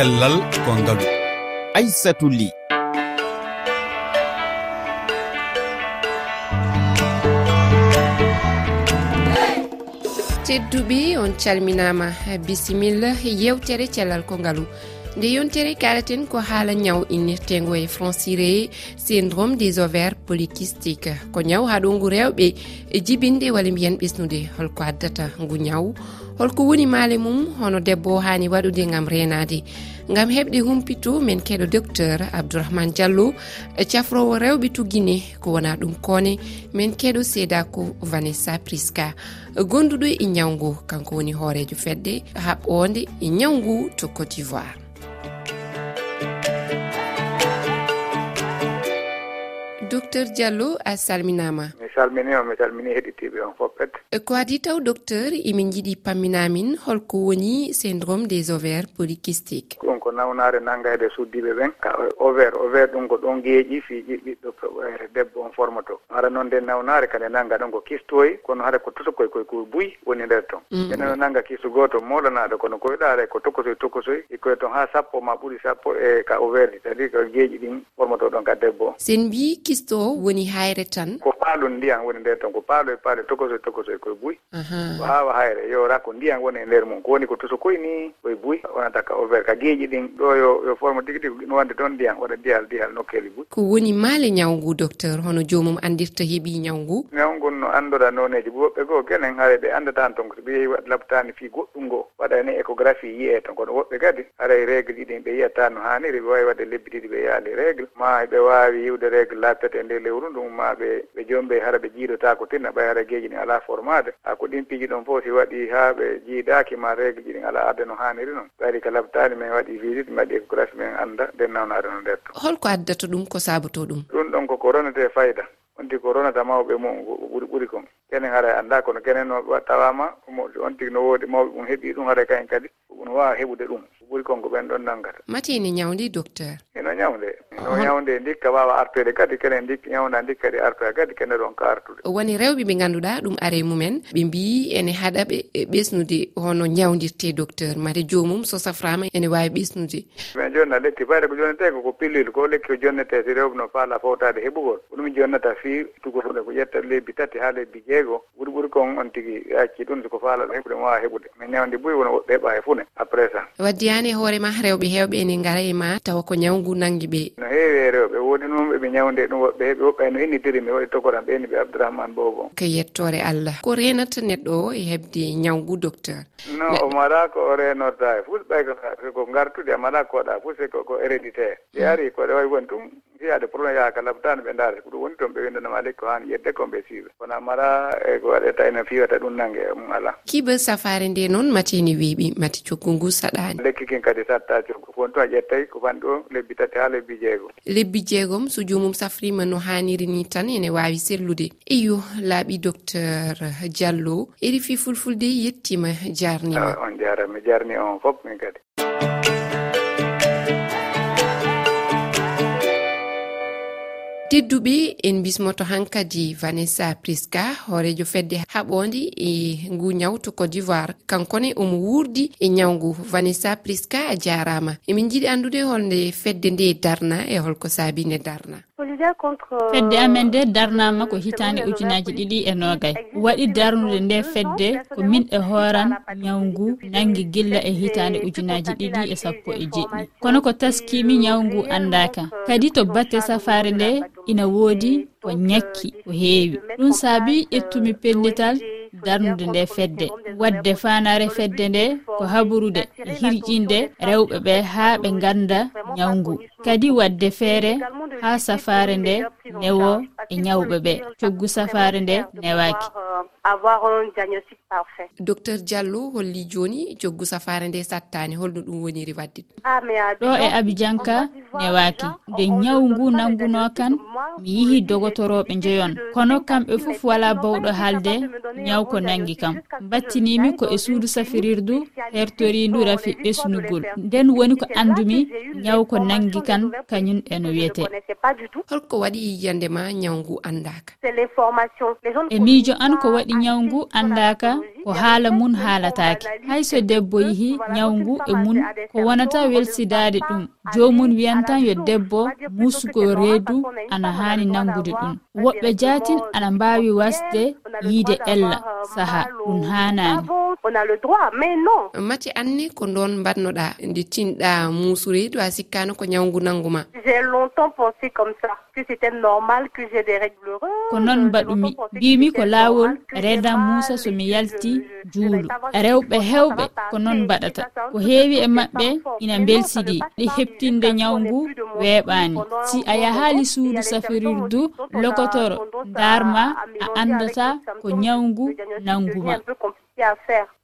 cellal ko ngalu aissatou ly. Tedduɓe on calminama. Bisimilla yewtere cellal ko ngaalu nde yontere kalaten ko haala ñaw innirtego e franciré syndrome des ovaire polycystique ko ñaw haɗo ngu rewɓe e jibinde walla mbiyan ɓesnude holko addata ngu ñaw holko woni maale mum hono debbo hani waɗude gam renade gam heɓde humpito men keɗo docteur abdourahmane diallo e cafrowo rewɓe tuguine ko wona ɗum kone men keɗo seedako vanessa priska. Gonduɗo e ñawgu kanko woni hoorejo fedde haɓɓode e ñawgu to cote d'ivoire. docteur diallo a salminama. Mi salminima mi salmini heɗitiɓe on foppet e ko adi taw docteur imin jiiɗi pamminamin holko woni syndrome des ovaires polycystique ko nawnare nanggayde suddiɓe ɓen ka ovaire ovaire ɗum ko ɗon geeƴi fiiji ɓiɗɗo debbo on formoto haɗa noon nde nawnare kadi e nangga ɗon ko kistoyi kono haɗa ko totokoye koye ko buy woni nder ton. Eneno nangga kistu gooto moɗanaɗo kono koyeɗa haɗa ko tokosoye tokosoye ikkoye ton ha sappo ma ɓuuri sappo e ka ovaire ji c'est à dire ko geeƴi ɗin formoto ɗon ka debbo o. Sen mbi kisto woni hayre tan? Ko paalol ndiyan woni nder ton ko paalo e paalo tokosoye tokosoye koye buy. Ko hawa hayre yora ko ndiyan woni e nder mum ko woni ko tosokoy ni koye buy wonata ka ovaire ka geeƴi ɗin min ɗo yo yo forme tigi tigi no wande toon ndiyam waɗa diyal diyal nokkeli buy ko woni maale ñawngu docteur hono jomum andirta heeɓi ñawngu ñawngun no annduɗa noneji woɓɓe goo kenen haare ɓe anndatan ton so ɓe yehi waɗ labtani fi goɗɗum ngoo waɗani échographie yiyee ton kono woɓɓe kadi haray régle ɗiɗin ɓe yiyataa no haaniri ɓe wawi wadde lebbi ɗiɗi ɓe yaali régle ma ɓe wawi yiwde régle laaɓtati e nder lewru ndum ma ɓe ɓe jomɓe hara ɓe jiidota ko tinna ɓay hara geeji ɗin ala formade haa ko ɗin piiji ɗon fof si waɗi ha ɓe jiidaki ma régle ji ɗin alaa arde no haaniri noon ɓayri ka labtani min waɗi visite maɓɓe ko classe men annda nden noon no nder to holko addata ɗum ko saboto ɗum? Ɗum ɗon koko ronate fayida. On ko ronata mawɓe mum ɓuri ɓuri kon kenen haɗa annda kono kenen no tawama on tigi no woodi mawɓe mum heeɓi ɗum haɗa kayen kadi no wawa heɓude ɗum. Ɓuri kon ko ɓen ɗon nanngata. Matini ñawdi docteur? Eno ñawde no ñawde ndikka wawa artude kadi kene dik ñawda ndikka kadi artoya e kadi kene ɗon ka artude. Woni rewɓe ɓe ngannduɗa ɗum are mumen ɓe mbi ene haɗa ɓe e ɓesnude hono ñawdirte docteur mate jomum so saframa ene wawi ɓesnude. Min jonna lekki fayde ko jonnete koko pillule ko lekki ko jonnete si rewɓe no faala fawtade heɓugol. Ko ɗum jonnata fi tugofude ko ƴetta lebbi tati ha lebbi jeego. Ɓuuri ɓuuri kon on tigui acci ɗum siko faala ɗo heɓude mo wawa heɓude. Min ñawdi ɓuuri wono woɓɓe heɓa e fune après ça. Waddiyani e hoorema rewɓe hewɓe ene gara e ma tawa ko ñawgu nangui ɓe. heewi e rewɓe woodi noon ɓeɓe ñawde ɗum woɓɓe heɓe woɓɓe no innidiri mi waɗi togoran ɓeni ɓe abdourahmane bobo. Ko yettore allah. Ko renata neɗɗo o e heɓde ñawgu docteur? Non o maɗa ko o renorta e fuɗ ɓay ko ko gartude a maɗa koɗa fof c'est ko héréditaire. Ɗi hmm. ari koɗe wawi woni ɗum jeyaade probléme yaha ka labtaani ɓe ndaarete ko ɗum woni toon ɓe windanama lekki ko haan yedde kon ɓe siiɓe kono mara e ko waɗeta ene fiwata ɗum nange mum ala kiiba safaare nde noon matini weeɓi mati coggu ngu saɗaani. Lekki kin kadi satta coggu. Won toon a ƴettay ko fanɗi ɗo lebbi tati haa lebbi jeegom. Lebbi jeegom so joomum safrima no haaniri ni tan ene waawi sellude. Eyo laaɓi docteur diallo eri fi fulfulde yettima jarnima ah, on jarama mi jarni on fof min kadi. tedduɓe en bismoto hankadi vanessa prisca hoorejo fedde haɓode e ngu ñawto cote d'ivoire. Kankone omo wuurdi e ñawgu vanessa prisca a jarama emin jiiɗi andude holnde fedde nde darna e holko saabi nde darna. fedde amen nde darnama ko hitande ujunaji ɗiɗi e nogay waɗi darnude nde fedde ko min e hooran ñawgu nangi gilla e hitande ujunaji ɗiɗi e sappo e jeɗɗi kono ko taskimi ñawgu andaka kadi to batte safare nde ina woodi ko ñakki ko heewi. ɗum saabi ƴettumi pellital darnude nde fedde. wadde fanare fedde nde ko haɓrude e hirƴinde rewɓe ɓe haa ɓe ganda ñawgu kadi wadde feere haa safaare nde newo e ñawɓe ɓe coggu safaare nde newaaki. docteur diallo holli jooni coggu safaare nde sattaani holno ɗum woniri wadde ɗo e abidjan ka newaaki. nde ñawu ngu nanngunoo kan mi yihi dogotorooɓe njoyon kono kamɓe fof walaa bawɗo haalde ñaw ko nangi kam. mbattinimi ko e suudu safirirdu hertori ndu rafi ɓesnugol. nden woni ko anndumi ñaw ko nangi kan kañum eno wiyete. holko waɗi yiyandema ñawgu andaka e miijo an ko waɗi ñawgu andaka ko haala mum haalataki hayso debbo yihi ñawgu e mum ko wonata welsidade ɗum. jomum wiyantan yo debbo musugo reedu ana hani nangude ɗum. woɓɓe jatin ana mbawi wasde yiide ella saaha ɗum hanani mati anne ko ndon mbannoɗa nde tinɗa musuri to a sikkano ko ñawgu nanguma ko noon mbaɗumi mbimi ko laawol redan muusa somi yalti juulu. rewɓe hewɓe ko noon mbaɗata. Ko heewi e maɓɓe ina mbelsidi ɗi heɓtinde ñaw ngu weeɓaani. Si a yahaali suudu safirirdu lokotoro darma a anndata ko ñaw ngu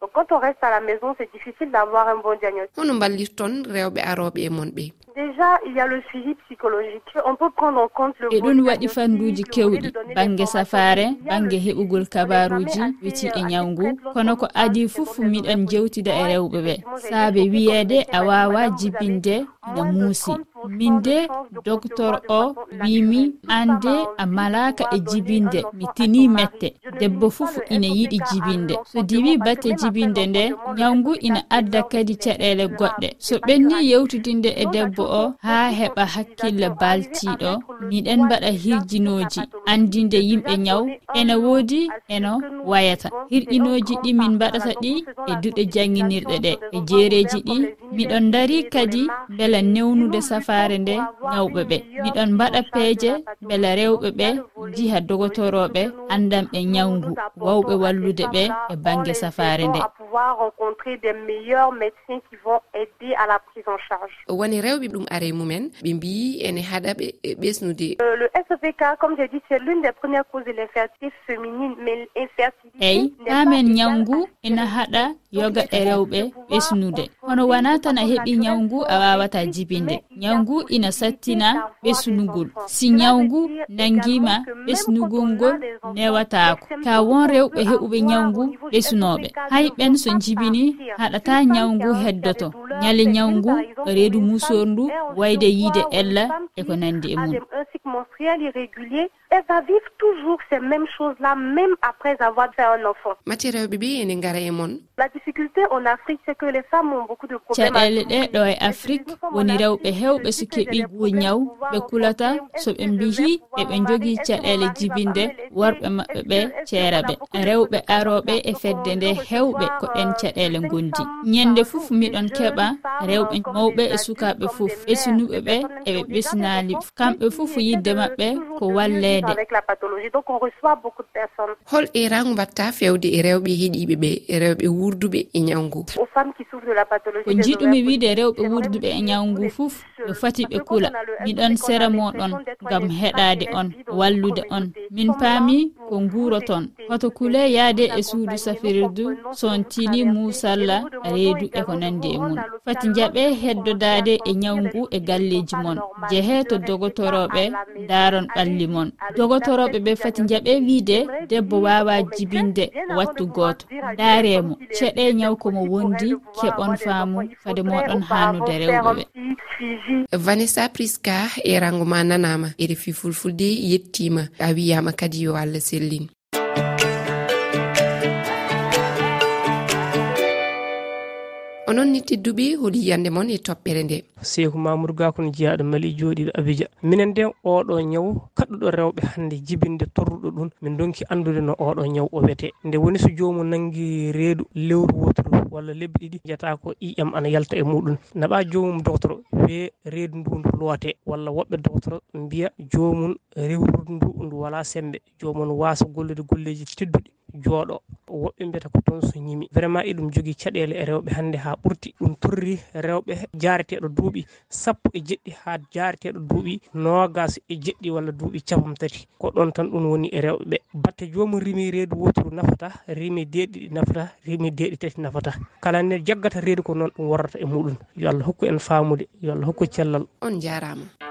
donc quand on reste à la maison c'est difficile d'avoir un bon diagnostic. Hono mballirton rewɓe aroɓe e monɓe. Déjà il y a le suivi psychologique. On peut prendre en compte le e ɗum waɗi fanduji kewɗi bangue safare bangue heɓugol kabaruji witi e ñawgu kono ko adi fof miɗon jewtida e rewɓe ɓe. Saabe wiyede a wawa jibinde ina muusi. min de docteur o wimi ande a malaka e jibinde. mi tini mette. Debbo fof ina yiɗi jibinde. so diwi batte yewtidinde nde nyawngu ina adda kadi caɗele goɗɗe. So ɓenni yewtidinde e debbo o haa heɓa hakkille baltiiɗo miɗen mbaɗa hirjinooji. Andinde yimɓe nyaw ene woodi eno wayata. Hirƴinooji ɗi min mbaɗata ɗi e duɗe janginirɗe ɗe e jeereeji ɗi. Miɗon dari kadi mbela newnude safaare nde nyawɓe ɓe. Miɗon mbaɗa peeje mbela rewɓe ɓe jiha dogotoroɓe andanɓe ñawgu wawɓe wallude ɓe e banggue safare nde. prise en charge. Woni rewɓe ɗum are mumen ɓe mbi ene haɗa ɓe ɓesnude. Le svk comme je dit c'est l'une des premières causes de l'infertilité féminine mais infertilité eyi amen ñawgu ina haɗa yoga e rewɓe ɓesnude. hono wona tan a heɓi ñawgu a wawata jibinde. ñawgu ina sattina ɓesnugol. si ñawgu nangima ɓesnugol ngol newatako ka won rewɓe heɓuɓe ñawgu ɓesnoɓe hay ɓen so jibini haɗata ñawgu heddoto. ñale ñaw ngu reedu musor ndu wayde yiide ella e ko nandi e mum elle va vivre toujours ces mêmes choses là même après avoir fait un enfant. Matti rewɓe ɓe ene ngara e moon la difficulté en afrique c'est que les femmes ont beaucoup de problème caɗeele ɗe ɗo e afrique woni rewɓe hewɓe so keeɓi keɓi guñaw ɓe kulata so ɓe mbihi eɓe jogui caɗele jibinde worɓe maɓɓe ɓe ceera ɓe rewɓe aroɓe e fedde nde hewɓe ko ɗen caɗele gondi ñande fof miɗon keɓa rewɓe mawɓe e sukaɓe fof ɓesinuɓe e ɓe eɓe e ɓesinali kamɓe fof yidde maɓɓe ko walle meɗen donc on reçoit beaucoup de personnes. Hol erago mbatta fewde e rewɓe heeɗiɓe ɓe e rewɓe wurduɓe e ñawgu ko jiɗɗumi wiide e rewɓe wurduɓe e ñawgu fof ɓe fati ɓe kula. miɗon sera moɗon gam heɗade on wallude on. min paami ko nguuro nguuroton hoto kule yahde e suudu safirdu son tili muusalla reedu e ko nandi e, e mum fati jaɓe heddodade e ñawngu e galleji mon jehe to dogotoroɓe daron ɓalli mon dogotoroɓe ɓe fati jaɓe wiide debbo wawa jibinde wattu goto daaremo ceɗe ñaw komo wondi keɓon faamu fade moɗon hannude rewɓeɓe vanessa priska e rango ma nanama ere fi fulfulde yettima a wiya jama kadi yo allah sellin onon ni tedduɓe holi yiyande moon e toɓɓere nde. Seeku mamoudou ga kono jeeyaɗo mali jooɗiɗo abidja minen nden oɗo ñaw kaɗɗuɗo rewɓe hannde jibinde torruɗo ɗum. Min donki andude no oɗo ñaw o wiyete. Nde woni so joomum nangi reedu lewru woturu walla lebbi ɗiɗi jata ko im ana yalta e muɗum. Naɓa jomum docteur wiye reedu ndu ndu loote walla woɓɓe docteur mbiya jomum rewrudu ndu ndu wala sembe. Jomum wasa gollude golleji tedduɗi. jooɗo. Woɓɓe mbiyata ko toon so ñimi. Vraiment iɗum jogii caɗeele e rewɓe hannde haa ɓurti. Ɗum torri rewɓe jaareteeɗo duuɓi sappo e jeɗɗi haa jaareteeɗo duuɓi noogas e jeɗɗi walla duuɓi capam tati. Ko ɗon tan ɗum woni e rewɓe. Ɓe batte joomum rimi reedu woturu nafata rimi deeɗiɗi nafata rimi deeɗi tati nafata. Kala ne jaggata reedu ko noon ɗum warrata e muɗum. Yo allah hokku en faamude yo allah hokku cellal. On jaaraama.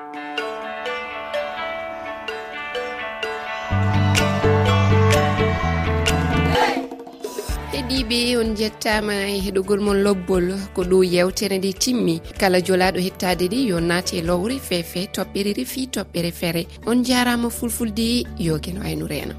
heeɗiɓe on jettama e heɗogol mon lobbol ko ɗo yewtere nde timmi. Kala jolaɗo hettade ɗi yo naati e lowre feefe toɓɓere refi toɓɓere feere on jarama fulfulde yo gueno aynu reena